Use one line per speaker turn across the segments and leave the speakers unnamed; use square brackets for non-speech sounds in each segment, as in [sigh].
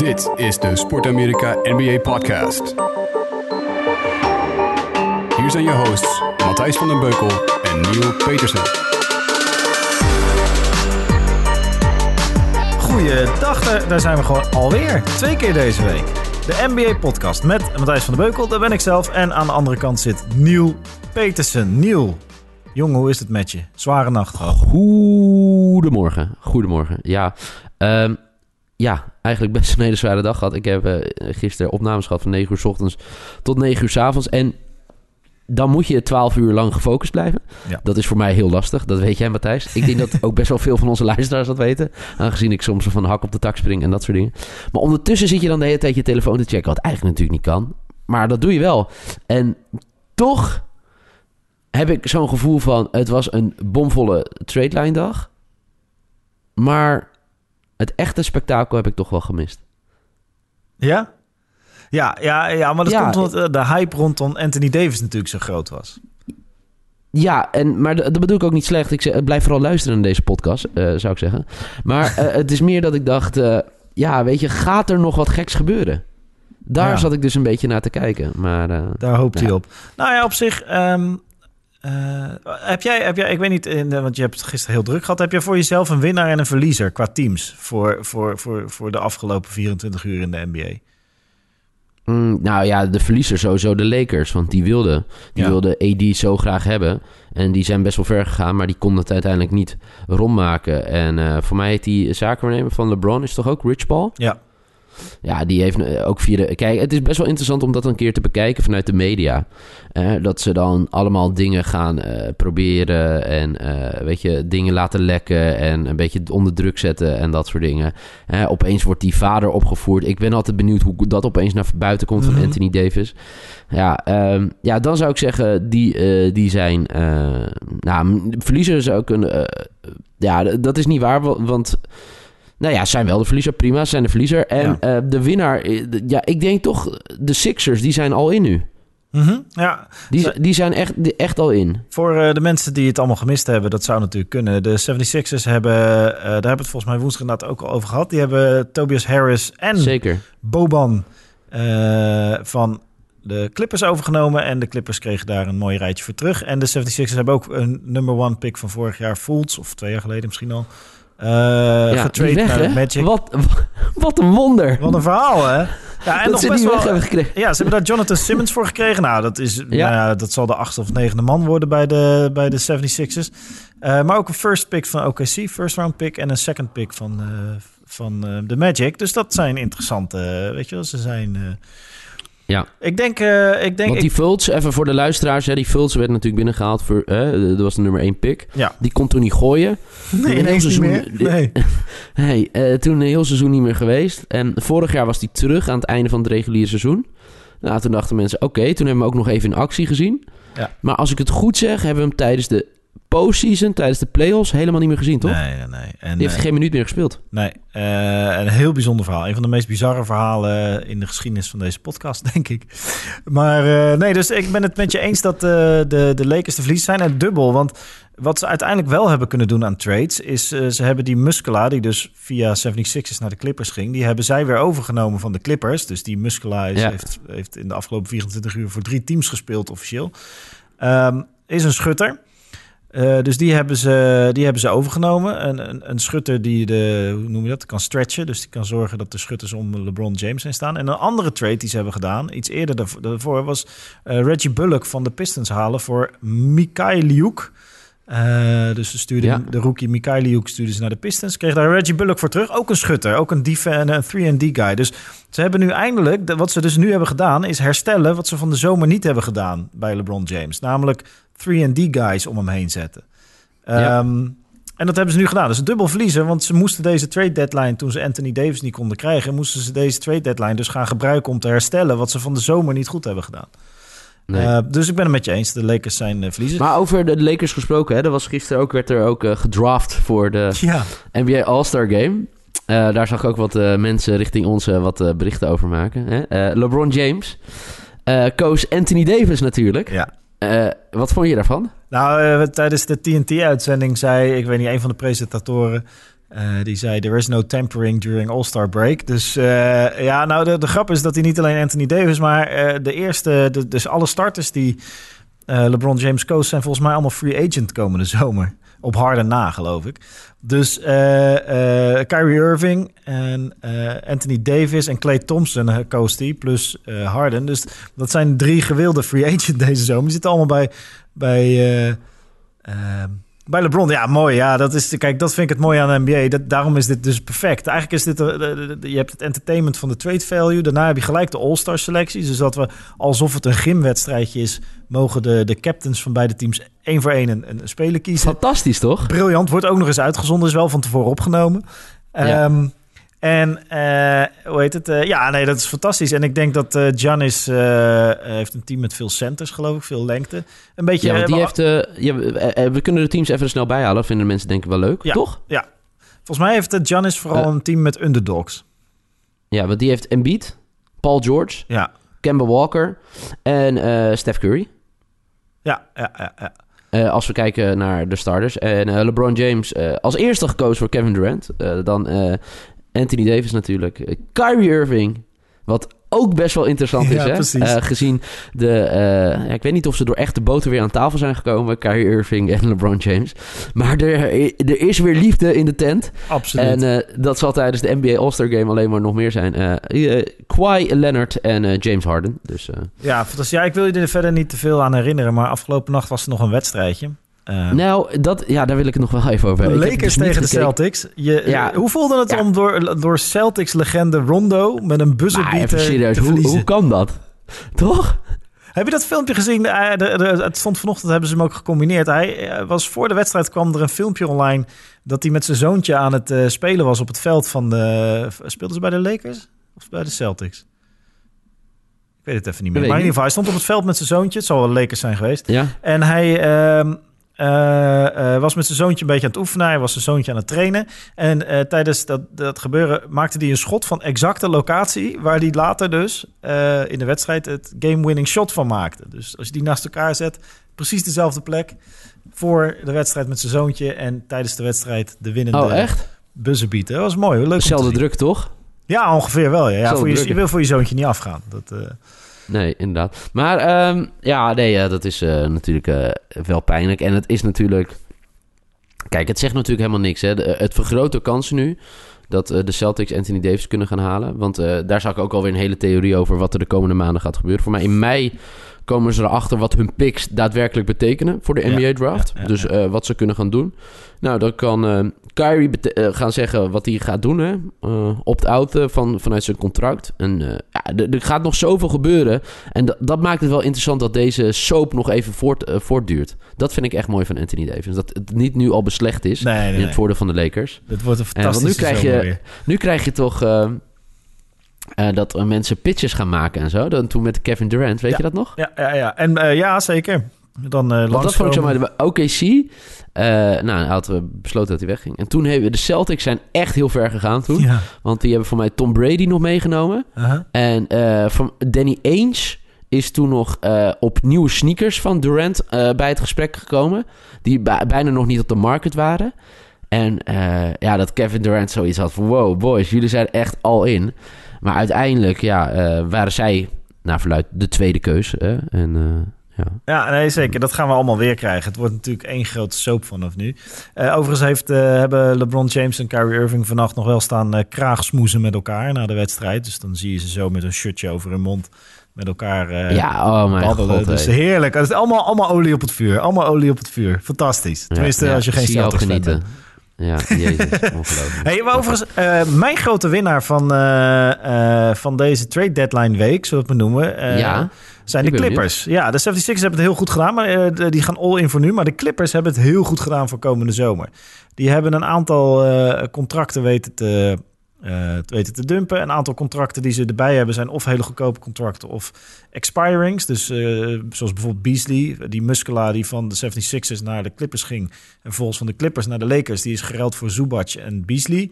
Dit is de Sport Amerika NBA Podcast. Hier zijn je hosts Matthijs van den Beukel en Neil Petersen.
Goeiedag, daar, daar zijn we gewoon alweer. Twee keer deze week. De NBA-podcast met Matthijs van den Beukel, daar ben ik zelf. En aan de andere kant zit Neil Petersen. Neil, jongen, hoe is het met je? Zware nacht gehad.
Goedemorgen. Goedemorgen. Ja, ehm, ja, eigenlijk best een hele zware dag gehad. Ik heb eh, gisteren opnames gehad van 9 uur s ochtends tot 9 uur s avonds. En dan moet je 12 uur lang gefocust blijven.
Ja.
Dat is voor mij heel lastig. Dat weet jij, Matthijs. Ik denk dat ook best wel veel van onze luisteraars dat weten. Aangezien ik soms van hak op de tak spring en dat soort dingen. Maar ondertussen zit je dan de hele tijd je telefoon te checken. Wat eigenlijk natuurlijk niet kan. Maar dat doe je wel. En toch heb ik zo'n gevoel van... Het was een bomvolle trade line dag. Maar het echte spektakel heb ik toch wel gemist.
Ja? Ja, ja, ja maar dat
Ja,
komt omdat eh, de hype rondom Anthony Davis natuurlijk zo groot was.
Ja, en, maar dat bedoel ik ook niet slecht. Ik zeg, blijf vooral luisteren naar deze podcast, eh, zou ik zeggen. Maar eh, [laughs] het is meer dat ik dacht... eh, ja, weet je, gaat er nog wat geks gebeuren? Daar
Ja.
zat ik dus een beetje naar te kijken. Maar eh,
Daar hoopt hij op. Nou ja, op zich... ehm, eh, heb, jij, heb jij, ik weet niet, in, de- want je hebt het gisteren heel druk gehad. Heb je voor jezelf een winnaar en een verliezer qua teams voor, voor, voor, voor de afgelopen 24 uur in de NBA?
mm, nou ja, de verliezer sowieso de Lakers. Want die wilden, die
Ja.
wilden AD zo graag hebben. En die zijn best wel ver gegaan, maar die konden het uiteindelijk niet rondmaken. En eh, voor mij heet die zakenwaarnemer van LeBron is toch ook Rich Paul?
Ja.
Ja, die heeft eh, ook via de... Kijk, het is best wel interessant om dat een keer te bekijken vanuit de media. Eh, dat ze dan allemaal dingen gaan eh, proberen en eh, weet je, dingen laten lekken en een beetje onder druk zetten en dat soort dingen. Eh, opeens wordt die vader opgevoerd. Ik ben altijd benieuwd hoe dat opeens naar buiten komt
Mhm.
van Anthony Davis. Ja, ehm, ja, dan zou ik zeggen, die, die zijn... nou, m- verliezer zou kunnen... ja, dat is niet waar, wa- want... Nou ja, zijn wel de verliezer, prima, zijn de verliezer. En
Ja.
eh, de winnaar, eh, ja, ik denk toch, de Sixers, die zijn al in nu.
Mhm, ja,
Die, die zijn echt, die- echt al in.
Voor eh, de mensen die het allemaal gemist hebben, dat zou natuurlijk kunnen. De 76ers hebben, daar hebben we het volgens mij woensdag inderdaad ook al over gehad. Die hebben Tobias Harris en
Zeker.
Boban van de Clippers overgenomen. En de Clippers kregen daar een mooi rijtje voor terug. En de 76ers hebben ook een number one pick van vorig jaar, Fultz, of twee jaar geleden misschien al,
ja,
getrade
die weg,
naar? Magic.
Wat, [laughs] wat een wonder.
Wat een verhaal, hè? Ja, en
dat
nog
ze
best wel...
hebben gekregen.
Ja, ze hebben daar Jonathan Simmons voor gekregen. Nou, dat, is, nou
Ja.
ja, dat zal de achtste of negende man worden bij de, bij de 76ers. Eh, maar ook een first pick van OKC, first round pick. En een second pick van, eh, van eh, de Magic. Dus dat zijn interessante, eh, weet je wel, ze zijn...
Ja.
Ik denk, eh, ik denk...
Want die
ik-
Fultz, even voor de luisteraars, hè, die Fultz werd natuurlijk binnengehaald voor, eh, dat was de nummer 1 pick.
ja.
Die kon toen niet gooien.
Nee,
een heel
ineens niet
seizoen-
meer.
die-
Nee. [laughs]
Hey, eh, toen een heel seizoen niet meer geweest. En vorig jaar was hij terug aan het einde van het reguliere seizoen. Nou, toen dachten mensen, oké, toen hebben we hem ook nog even in actie gezien.
Ja.
Maar als ik het goed zeg, hebben we hem tijdens de postseason, tijdens de playoffs, helemaal niet meer gezien, toch?
Nee, nee, nee. En,
Die heeft
eh,
geen minuut meer gespeeld.
nee. Eh, een heel bijzonder verhaal. Een van de meest bizarre verhalen in de geschiedenis van deze podcast, [laughs] denk ik. Maar eh, nee, dus ik ben het met je eens dat de, de Lakers de verlies zijn. En dubbel, want wat ze uiteindelijk wel hebben kunnen doen aan trades... is ze hebben die Muscala, die dus via 76ers naar de Clippers ging... die hebben zij weer overgenomen van de Clippers. Dus die Muscala is,
Ja.
heeft, heeft in de afgelopen 24 uur voor drie teams gespeeld officieel. Ehm, is een schutter. Eh, dus die hebben, ze, die hebben ze overgenomen. Een, een, een schutter die de, hoe noem je dat, kan stretchen. Dus die kan zorgen dat de schutters om LeBron James heen staan. En een andere trade die ze hebben gedaan, iets eerder daarvo- daarvoor, was eh, Reggie Bullock van de Pistons halen voor Mikhailiuk. Eh dus ze stuurden
Ja.
de rookie Mikhailiuk stuurden ze naar de Pistons. Kreeg daar Reggie Bullock voor terug. Ook een schutter, ook een, def- en een 3D guy. Dus ze hebben nu eindelijk, de- wat ze dus nu hebben gedaan, is herstellen wat ze van de zomer niet hebben gedaan bij LeBron James. Namelijk 3D guys om hem heen zetten.
Ja.
Ehm, en dat hebben ze nu gedaan. Dus een dubbel verliezen, want ze moesten deze trade deadline, toen ze Anthony Davis niet konden krijgen, moesten ze deze trade deadline dus gaan gebruiken om te herstellen wat ze van de zomer niet goed hebben gedaan.
Nee.
Eh, dus ik ben het met je eens. De Lakers zijn uh, verliezers.
maar over de Lakers gesproken, hè, er was gisteren ook, werd er ook eh, gedraft voor de [laughs]
ja,
NBA All-Star Game. Eh, daar zag ik ook wat eh, mensen richting ons eh, wat eh, berichten over maken. Hè? Eh, LeBron James eh koos Anthony Davis natuurlijk.
ja.
Eh, wat vond je daarvan?
Nou, eh, tijdens de TNT-uitzending zei, ik weet niet, een van de presentatoren... Eh, die zei, there is no tampering during All-Star break. Dus ja, nou, de, de grap is dat hij niet alleen Anthony Davis... maar de eerste, dus alle starters die LeBron James coach... zijn volgens mij allemaal free agent komende zomer. Op harde na, geloof ik. Dus eh, eh, Kyrie Irving en eh, Anthony Davis en Clay Thompson coach die, plus Harden. Dus dat zijn drie gewilde free agent deze zomer. Die zitten allemaal bij... bij bij LeBron, ja, mooi. Ja, dat is, kijk, dat vind ik het mooie aan de NBA. Dat, daarom is dit dus perfect. Eigenlijk is dit, de- je hebt het entertainment van de trade value. Daarna heb je gelijk de All-Star selecties. Dus dat we, alsof het een gymwedstrijdje is, mogen de, de captains van beide teams één voor één een, een speler kiezen.
Fantastisch, toch?
Briljant, wordt ook nog eens uitgezonden, is wel van tevoren opgenomen.
Ja.
Ehm, en eh, hoe heet het? Eh, ja, nee, dat is fantastisch. En ik denk dat Giannis eh, heeft een team met veel centers, geloof ik, veel lengte. Een beetje.
Ja, die heeft... ja, we- kunnen de teams even snel bijhalen. Vinden mensen denk ik wel leuk,
Ja.
toch?
Ja, volgens mij heeft Giannis vooral een team met underdogs.
Ja, want die heeft Embiid, Paul George,
Ja,
Kemba Walker en Steph Curry.
ja, ja, ja. ja.
Als we kijken naar de starters. En LeBron James als eerste gekozen voor Kevin Durant. Dan Anthony Davis natuurlijk. Eh, Kyrie Irving. Wat ook best wel interessant
Ja,
is, hè?
precies.
Eh, gezien de... eh, ja, ik weet niet of ze door echte boter weer aan tafel zijn gekomen. Kyrie Irving en LeBron James. Maar er, er is weer liefde in de tent.
absoluut.
En dat zal tijdens de NBA All-Star Game alleen maar nog meer zijn. Kawhi Leonard en James Harden. Dus...
ja, fantastisch. Ja, ik wil je er verder niet te veel aan herinneren, maar afgelopen nacht was er nog een wedstrijdje. Eh,
nou, dat, ja, daar wil ik het nog wel even over hebben.
Lakers
dus
tegen de. Celtics. Je,
Ja.
Hoe voelde het
Ja.
om door, door Celtics-legende Rondo met een buzzerbeater
serieus,
te
hoe,
verliezen?
hoe kan dat? Toch?
Heb je dat filmpje gezien? Eh, de- de- het stond vanochtend, hebben ze hem ook gecombineerd. Hij eh, was voor de wedstrijd kwam er een filmpje online dat hij met zijn zoontje aan het eh, spelen was op het veld van de. Speelden ze bij de Lakers of bij de Celtics? Ik weet het even niet meer. Maar in ieder geval, hij stond op het veld met zijn zoontje. Het zal wel Lakers zijn geweest.
Ja.
En hij ehm, eh, eh, was met zijn zoontje een beetje aan het oefenen. Hij was zijn zoontje aan het trainen. En eh, tijdens dat, dat gebeuren maakte hij een schot van exacte locatie... waar hij later dus eh, in de wedstrijd het game-winning shot van maakte. Dus als je die naast elkaar zet, precies dezelfde plek... voor de wedstrijd met zijn zoontje... en tijdens de wedstrijd de winnende
Oh, echt?
buzzer Dat was mooi, leuk
Dezelfde druk, toch?
Ja, ongeveer wel. Ja. Ja, voor je, wil voor je zoontje niet afgaan. Dat, eh,
Nee, inderdaad. Maar ehm, ja, nee, eh, dat is eh, natuurlijk eh, wel pijnlijk. En het is natuurlijk... Kijk, het zegt natuurlijk helemaal niks. Hè. Het vergroot de kansen nu dat de Celtics Anthony Davis kunnen gaan halen. Want daar zag ik ook alweer een hele theorie over... wat er de komende maanden gaat gebeuren. Voor mij in mei komen ze erachter wat hun picks daadwerkelijk betekenen... voor de NBA-draft.
ja, ja,
dus eh, wat ze kunnen gaan doen. Nou, dan kan eh, Kyrie eh, gaan zeggen wat hij gaat doen. hè. Eh, Opt-out van, vanuit zijn contract. En ja, er, gaat nog zoveel gebeuren. En dat, dat maakt het wel interessant dat deze soap nog even voort, voortduurt. Dat vind ik echt mooi van Anthony Davis. Dat het niet nu al beslecht is
nee, nee,
in
nee.
het voordeel van de Lakers.
Het wordt een fantastische
nu krijg je-
weer.
Nu krijg je toch eh, dat er mensen pitches gaan maken en zo. Dan toen met Kevin Durant, weet
Ja.
je dat nog?
Ja, ja, ja. En eh, ja, zeker. Dan eh
Want dat vond ik zo maar. De OKC, nou, hij had eh, besloten dat hij wegging. En toen hebben de Celtics zijn echt heel ver gegaan toen.
Ja.
Want die hebben voor mij Tom Brady nog meegenomen.
Aha.
En van Danny Ainge is toen nog eh, op nieuwe sneakers van Durant bij het gesprek gekomen. Die bij- bijna nog niet op de market waren. En eh, ja, dat Kevin Durant zoiets had van... Wow, boys, jullie zijn echt al in. Maar uiteindelijk ja, eh, waren zij, naar verluid, de tweede keus. hè. En eh, ja...
Ja, nee, zeker. Dat gaan we allemaal weer krijgen. Het wordt natuurlijk één grote soap vanaf nu. Overigens heeft, hebben LeBron James en Kyrie Irving vannacht nog wel staan eh, kraagsmoezen met elkaar na de wedstrijd. Dus dan zie je ze zo met een shirtje over hun mond met elkaar
ja, oh mijn god.
dus heerlijk. Het is allemaal, allemaal olie op het vuur. Allemaal olie op het vuur. Fantastisch. Tenminste,
ja,
als je geen fan
genieten.
bent.
Ja, jezus, [laughs] ongelooflijk.
Hey, maar overigens, eh, mijn grote winnaar van, eh, eh, van deze trade deadline week, zullen we het noemen,
Ja,
zijn de Clippers. Ja, de 76ers hebben het heel goed gedaan, maar die gaan all in voor nu. Maar de Clippers hebben het heel goed gedaan voor komende zomer. Die hebben een aantal contracten weten te, eh, weten te dumpen. Een aantal contracten die ze erbij hebben zijn of hele goedkope contracten of expirings. Dus eh, zoals bijvoorbeeld Beasley, die Muscala die van de 76ers naar de Clippers ging. En vervolgens van de Clippers naar de Lakers. Die is geruild voor Zubac en Beasley.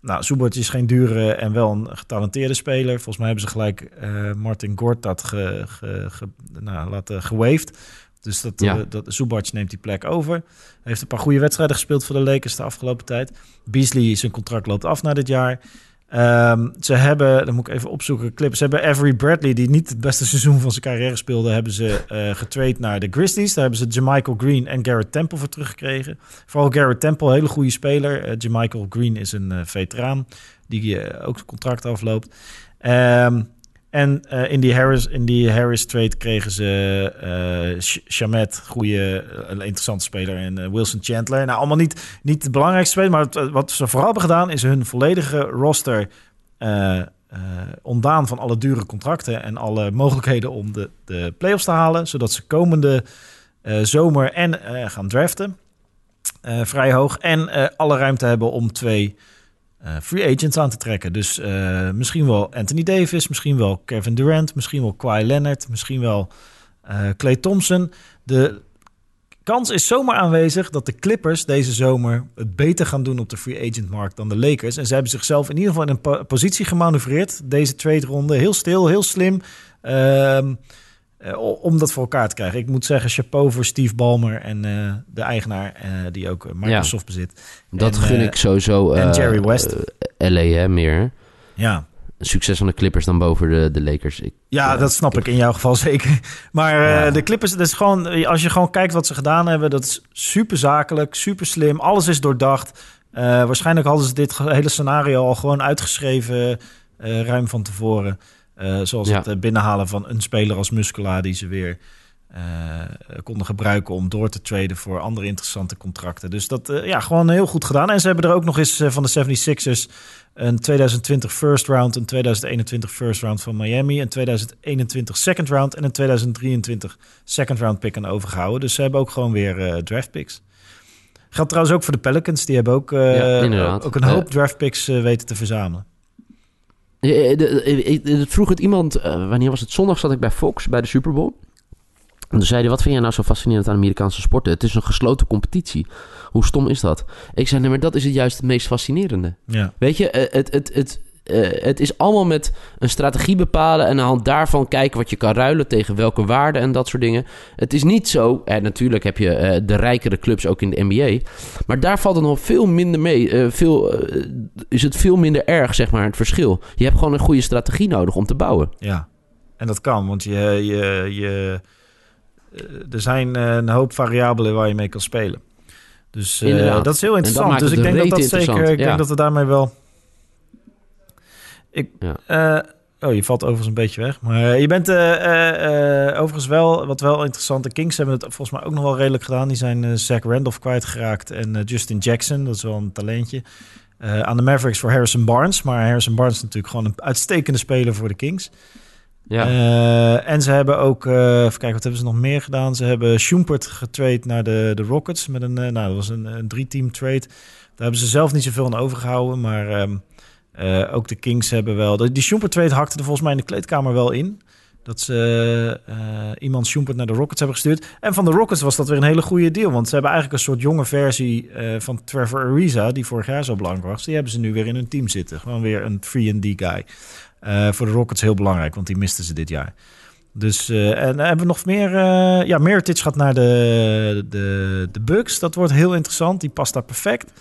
Nou, Zubac is geen dure en wel een getalenteerde speler. Volgens mij hebben ze gelijk eh, Martin Gortat ge, ge, ge- nou, laten gewaved. Dus dat,
Ja.
eh, dat Zubac neemt die plek over. Hij heeft een paar goede wedstrijden gespeeld voor de Lakers de afgelopen tijd. Beasley, zijn contract loopt af na dit jaar. Ehm, ze hebben, dan moet ik even opzoeken, clips. Ze hebben Avery Bradley, die niet het beste seizoen van zijn carrière speelde, hebben ze getrade naar de Grizzlies. Daar hebben ze Jamichael Green en Garrett Temple voor teruggekregen. Vooral Garrett Temple, een hele goede speler. Jamichael Green is een veteraan die ook zijn contract afloopt. Ehm, en eh, in, die Harris, in die Harris trade kregen ze eh Sh- Shamet, goede, eh, interessante speler, en eh, Wilson Chandler. Nou, allemaal niet, niet belangrijkste speler, maar wat ze vooral hebben gedaan is hun volledige roster eh, eh, ontdaan van alle dure contracten en alle mogelijkheden om de, de playoffs te halen, zodat ze komende eh, zomer en eh, gaan draften. eh, vrij hoog. En eh, alle ruimte hebben om twee eh, free agents aan te trekken. Dus eh, misschien wel Anthony Davis, misschien wel Kevin Durant, misschien wel Kawhi Leonard, misschien wel eh Clay Thompson. De kans is zomaar aanwezig dat de Clippers deze zomer het beter gaan doen op de free agent markt dan de Lakers. En ze hebben zichzelf in ieder geval in een po- positie gemanoeuvreerd. Deze trade ronde heel stil, heel slim. ehm, eh, om dat voor elkaar te krijgen. Ik moet zeggen, chapeau voor Steve Ballmer en eh, de eigenaar eh, die ook Microsoft bezit.
Dat
En,
gun ik sowieso.
en Jerry West.
LA, hè, meer.
Ja,
Succes van de Clippers dan boven de, de Lakers. Ik,
Ja,
Ja,
dat snap ik in jouw geval [laughs] zeker. Maar
Ja.
de Clippers, dat is gewoon, als je gewoon kijkt wat ze gedaan hebben, dat is super zakelijk, super slim. Alles is doordacht. Waarschijnlijk hadden ze dit hele scenario al gewoon uitgeschreven, ruim van tevoren. Eh, zoals
Ja.
het eh, binnenhalen van een speler als Muscula, die ze weer eh, konden gebruiken om door te traden voor andere interessante contracten. Dus dat, eh, ja, gewoon heel goed gedaan. En ze hebben er ook nog eens van de 76ers een 2020 first round, een 2021 first round van Miami, een 2021 second round en een 2023 second round pick aan overgehouden. Dus ze hebben ook gewoon weer draft picks. Geldt trouwens ook voor de Pelicans. Die hebben ook,
Ja,
ook een hoop draft picks weten te verzamelen.
Eh, eh, de- eh, ik- het vroeg het iemand, eh, wanneer was het? Zondag zat ik bij Fox bij de Super Bowl. En toen zei hij, wat vind jij nou zo fascinerend aan Amerikaanse sporten? Het is een gesloten competitie. Hoe stom is dat? Ik zei, nee, maar dat is het juist het meest fascinerende.
Ja.
Weet je, eh, het, het, het, eh, het is allemaal met een strategie bepalen... en aan de hand daarvan kijken wat je kan ruilen... tegen welke waarden en dat soort dingen. Het is niet zo... Eh, natuurlijk heb je eh, de rijkere clubs ook in de NBA... maar daar valt het nog veel minder mee. Veel, is het veel minder erg, zeg maar, het verschil. Je hebt gewoon een goede strategie nodig om te bouwen.
Ja, en dat kan, want je, je, je, er zijn een hoop variabelen waar je mee kan spelen. Dus dat is heel
En
interessant. Dus ik denk dat dat zeker, ik denk dat we daarmee wel. Ik,
Ja.
eh, oh, je valt overigens een beetje weg. Maar je bent eh, eh, overigens wel, wat wel interessant. De Kings hebben het volgens mij ook nog wel redelijk gedaan. Die zijn Zach Randolph kwijtgeraakt en Justin Jackson, dat is wel een talentje. Aan de Mavericks voor Harrison Barnes. Maar Harrison Barnes is natuurlijk gewoon een uitstekende speler voor de Kings.
Ja.
En ze hebben ook, eh even kijken, wat hebben ze nog meer gedaan? Ze hebben Schumpert getrade naar de, de Rockets met een, nou, dat was een, een drie-team trade. Daar hebben ze zelf niet zoveel aan overgehouden, maar ehm, eh, ook de Kings hebben wel. Die Schumpert trade hakte er volgens mij in de kleedkamer wel in. Dat ze eh, iemand Schumpert naar de Rockets hebben gestuurd. En van de Rockets was dat weer een hele goede deal. Want ze hebben eigenlijk een soort jonge versie eh, van Trevor Ariza, die vorig jaar zo belangrijk was. Die hebben ze nu weer in hun team zitten. Gewoon weer een 3D guy. Voor de Rockets heel belangrijk, want die misten ze dit jaar. Dus, en hebben we nog meer? eh ja, Meritage gaat naar de, de, de Bucks. Dat wordt heel interessant. Die past daar perfect.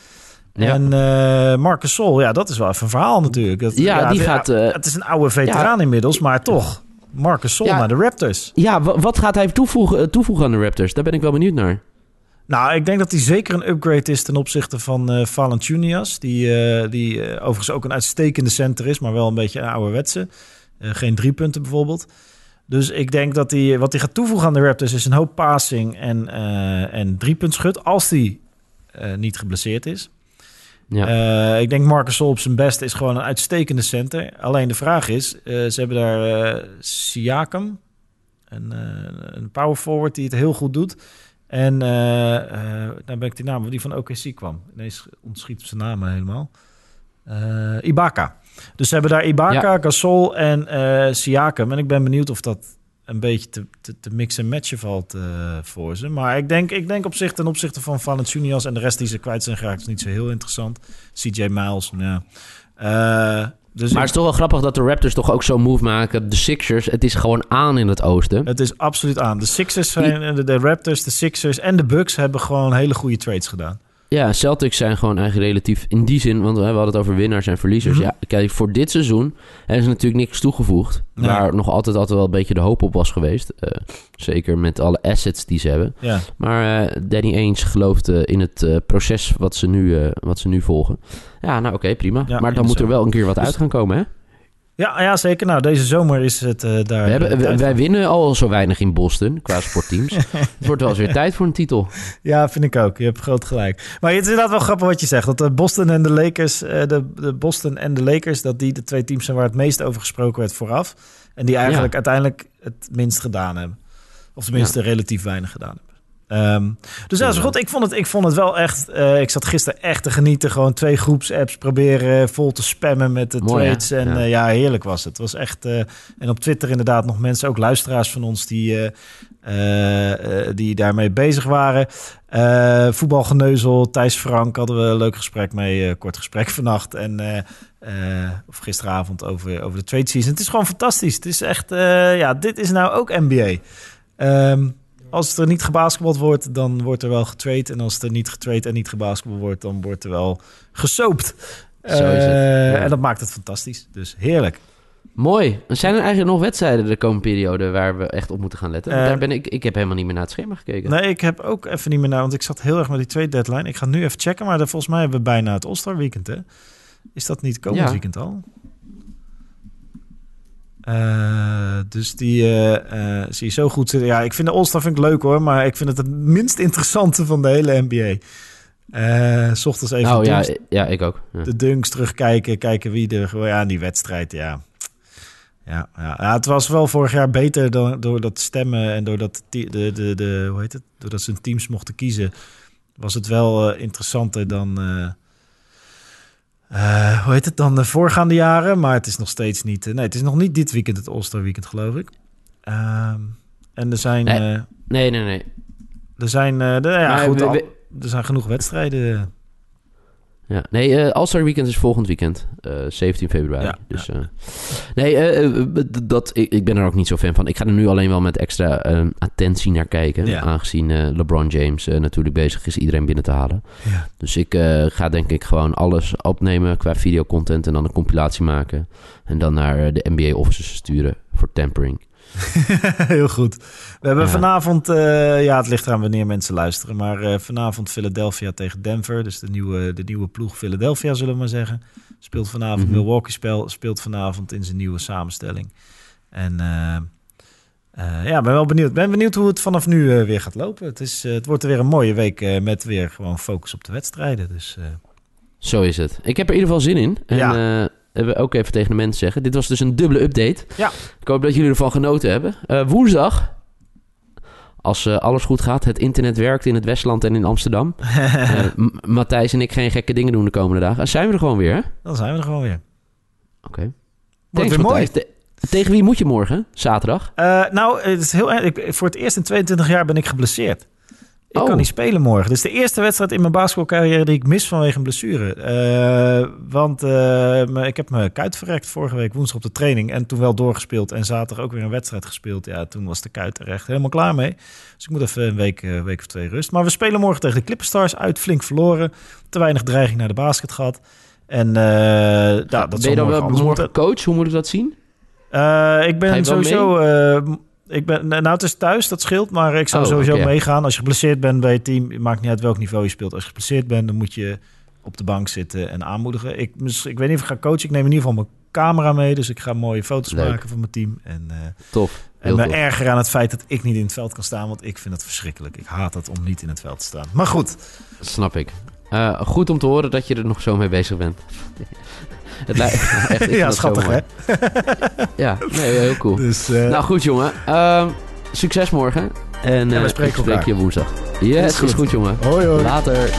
Ja.
En eh Marcus Sol, ja, dat is wel even een verhaal natuurlijk. Dat,
Ja, die
het,
gaat, eh,
het is een oude veteraan inmiddels, maar toch. Marcus Sol naar de Raptors.
Ja, wa- wat gaat hij toevoegen, eh, toevoegen aan de Raptors? Daar ben ik wel benieuwd naar.
Nou, ik denk dat hij zeker een upgrade is ten opzichte van Valanciunas. Die, die overigens ook een uitstekende center is, maar wel een beetje een ouderwetse. Geen drie punten bijvoorbeeld. Dus ik denk dat hij, wat hij gaat toevoegen aan de Raptors is een hoop passing en, en driepuntschut. Als hij niet geblesseerd is.
Ja.
Eh, ik denk Marcus Sol op zijn best is gewoon een uitstekende center. Alleen de vraag is, eh, ze hebben daar eh Siakam, een, een power forward die het heel goed doet. En nou ben ik die naam, die van OKC kwam. Ineens ontschiet zijn naam helemaal. Ibaka. Dus ze hebben daar Ibaka, Gasol en Siakam. En ik ben benieuwd of dat een beetje te, te, te mixen en matchen valt eh, voor ze. Maar ik denk, ik denk op zich ten opzichte van Valanciunas en de rest die ze kwijt zijn geraakt... is niet zo heel interessant. CJ Miles, ja. Eh, Dus
Maar het is toch wel grappig dat de Raptors toch ook zo'n move maken. De Sixers, het is gewoon aan in het oosten.
het is absoluut aan. De Sixers zijn, de, de Raptors, de Sixers en de Bucks hebben gewoon hele goede trades gedaan.
Ja, Celtics zijn gewoon eigenlijk relatief in die zin, want we hadden het over winnaars en verliezers.
Mhm.
Ja, kijk, voor dit seizoen hebben ze natuurlijk niks toegevoegd.
Nee.
Waar nog altijd, altijd wel een beetje de hoop op was geweest. Eh, zeker met alle assets die ze hebben.
Ja,
Maar eh, Danny Ainge gelooft eh, in het eh, proces wat ze, nu, wat ze nu volgen. Ja, nou oké, prima.
Ja,
maar dan moet er wel een keer wat
Dus-
uit gaan komen, hè?
Ja, ja zeker. Nou, deze zomer is het eh, daar...
We hebben,
eh,
wij- winnen al zo weinig in Boston qua sportteams. [laughs] het wordt wel eens weer tijd voor een titel.
Ja, vind ik ook. Je hebt groot gelijk. Maar het is inderdaad wel grappig wat je zegt. Dat de Boston en de Lakers, eh, de, de Boston en de Lakers, dat die de twee teams zijn waar het meest over gesproken werd vooraf. En die eigenlijk
Ja.
uiteindelijk het minst gedaan hebben. Of tenminste relatief weinig gedaan hebben. Ehm, dus ja, zo goed. Ik vond het, ik vond het wel echt. eh, ik zat gisteren echt te genieten. Gewoon twee groepsapps proberen vol te spammen met de
Mooi, hè?
trades. En
Ja.
ja. ja, heerlijk was het. Het was echt. eh, en op Twitter inderdaad nog mensen, ook luisteraars van ons, die, eh, eh, eh, die daarmee bezig waren. Eh, voetbalgeneuzel, Thijs Frank hadden we een leuk gesprek mee. eh, kort gesprek [laughs] vannacht. En, eh, eh, of gisteravond over, over de trade season. Het is gewoon fantastisch. Het is echt, eh, ja, dit is nou ook NBA. Ehm, als er niet gebasketbald wordt, dan wordt er wel getrade. En als er niet getrade en niet gebasketbald wordt, dan wordt er wel gesoopt.
Zo is het,
Eh,
ja.
En dat maakt het fantastisch. Dus heerlijk.
Mooi. Zijn er eigenlijk nog wedstrijden de komende periode waar we echt op moeten gaan letten? Want
Eh,
daar ben ik, ik heb helemaal niet meer naar het schema gekeken.
Nee, ik heb ook even niet meer naar, want ik zat heel erg met die tweede deadline. Ik ga nu even checken, maar volgens mij hebben we bijna het All-Star weekend, hè? Is dat niet komend
Ja.
weekend al? Eh, dus die eh, eh, zie je zo goed zitten. Ja, ik vind de All-Star vind ik leuk hoor, maar ik vind het het minst interessante van de hele NBA. S ochtends even de,
ja, ja, ik ook. Ja.
de dunks terugkijken, kijken wie er gewoon ja, die wedstrijd, ja. Ja, ja. ja, het was wel vorig jaar beter dan, door dat stemmen en doordat de, de, de, de, hoe heet het? doordat ze hun teams mochten kiezen, was het wel interessanter dan, eh, hoe heet het dan, de voorgaande jaren. Maar het is nog steeds niet, eh, nee, het is nog niet dit weekend het All-Star weekend, geloof ik. Ehm, en er zijn,
Nee.
eh,
Nee, nee, nee.
er zijn, de, ja, goed,
we-
al-
we-
er zijn genoeg wedstrijden.
Ja. Nee, eh All-Star Weekend is volgend weekend. eh 17 februari.
Ja,
dus, eh, nee, dat, ik, ik ben er ook niet zo fan van. Ik ga er nu alleen wel met extra attentie naar kijken.
Ja.
Aangezien LeBron James natuurlijk bezig is iedereen binnen te halen.
Ja.
Dus ik ga denk ik gewoon alles opnemen qua videocontent en dan een compilatie maken. En dan naar de NBA offices sturen voor tampering. [laughs]
Heel goed. We hebben
Ja.
vanavond, eh, ja, het ligt eraan wanneer mensen luisteren, maar eh, vanavond Philadelphia tegen Denver. Dus de nieuwe, de nieuwe ploeg Philadelphia, zullen we maar zeggen. Speelt vanavond.
Mhm.
Milwaukee spel, speelt vanavond in zijn nieuwe samenstelling. En eh, ja, ben wel benieuwd. Ben benieuwd hoe het vanaf nu weer gaat lopen. Het, is, het wordt er weer een mooie week met weer gewoon focus op de wedstrijden. Dus
Zo is het. Ik heb er in ieder geval zin in. En
Ja.
Eh, hebben we ook even tegen de mensen zeggen. Dit was dus een dubbele update.
Ja.
Ik hoop dat jullie ervan genoten hebben. Eh, woensdag, als eh, alles goed gaat, het internet werkt in het Westland en in Amsterdam. [laughs] Eh, Matthijs en ik geen gekke dingen doen de komende dagen. Dan zijn we er gewoon weer, hè? Oké.
dan zijn we er gewoon weer.
Thanks,
weer mooi.
Te- tegen wie moet je morgen? Zaterdag?
Eh, nou, het is heel erg. Voor het eerst in 22 jaar ben ik geblesseerd. Ik
Oh.
kan niet spelen morgen. Dit is de eerste wedstrijd in mijn basketbalcarrière die ik mis vanwege een blessure. Eh, want eh, ik heb me kuit verrekt vorige week woensdag op de training. En toen wel doorgespeeld. En zaterdag ook weer een wedstrijd gespeeld. Ja, toen was de kuit er echt helemaal klaar mee. Dus ik moet even een week, eh, week of twee rust. Maar we spelen morgen tegen de Clipperstars uit. Flink verloren. Te weinig dreiging naar de basket gehad. En ja, dat
ben je dan wel morgen coach? Hoe moet ik dat zien?
Ik ben sowieso. Ik ben, nou, het is thuis, dat scheelt. Maar ik zou
Oh,
sowieso meegaan. Als je geblesseerd bent bij het team, maakt niet uit welk niveau je speelt. Als je geblesseerd bent, dan moet je op de bank zitten en aanmoedigen. Ik, ik weet niet of ik ga coachen. Ik neem in ieder geval mijn camera mee. Dus ik ga mooie foto's
Leuk.
maken van mijn team. En, eh,
Tof.
en me
tof.
erger aan het feit dat ik niet in het veld kan staan. Want ik vind het verschrikkelijk. Ik haat het om niet in het veld te staan. Maar goed.
Snap ik. Eh, goed om te horen dat je er nog zo mee bezig bent. Het lijkt [laughs] echt,
ja, schattig hè?
Ja, nee, heel cool.
Dus, eh,
Nou goed, jongen. Ehm, succes morgen. En
we
eh,
spreken
ik spreek je woensdag. Yes,
Is
is
goed.
goed, jongen.
hoi hoi.
Later.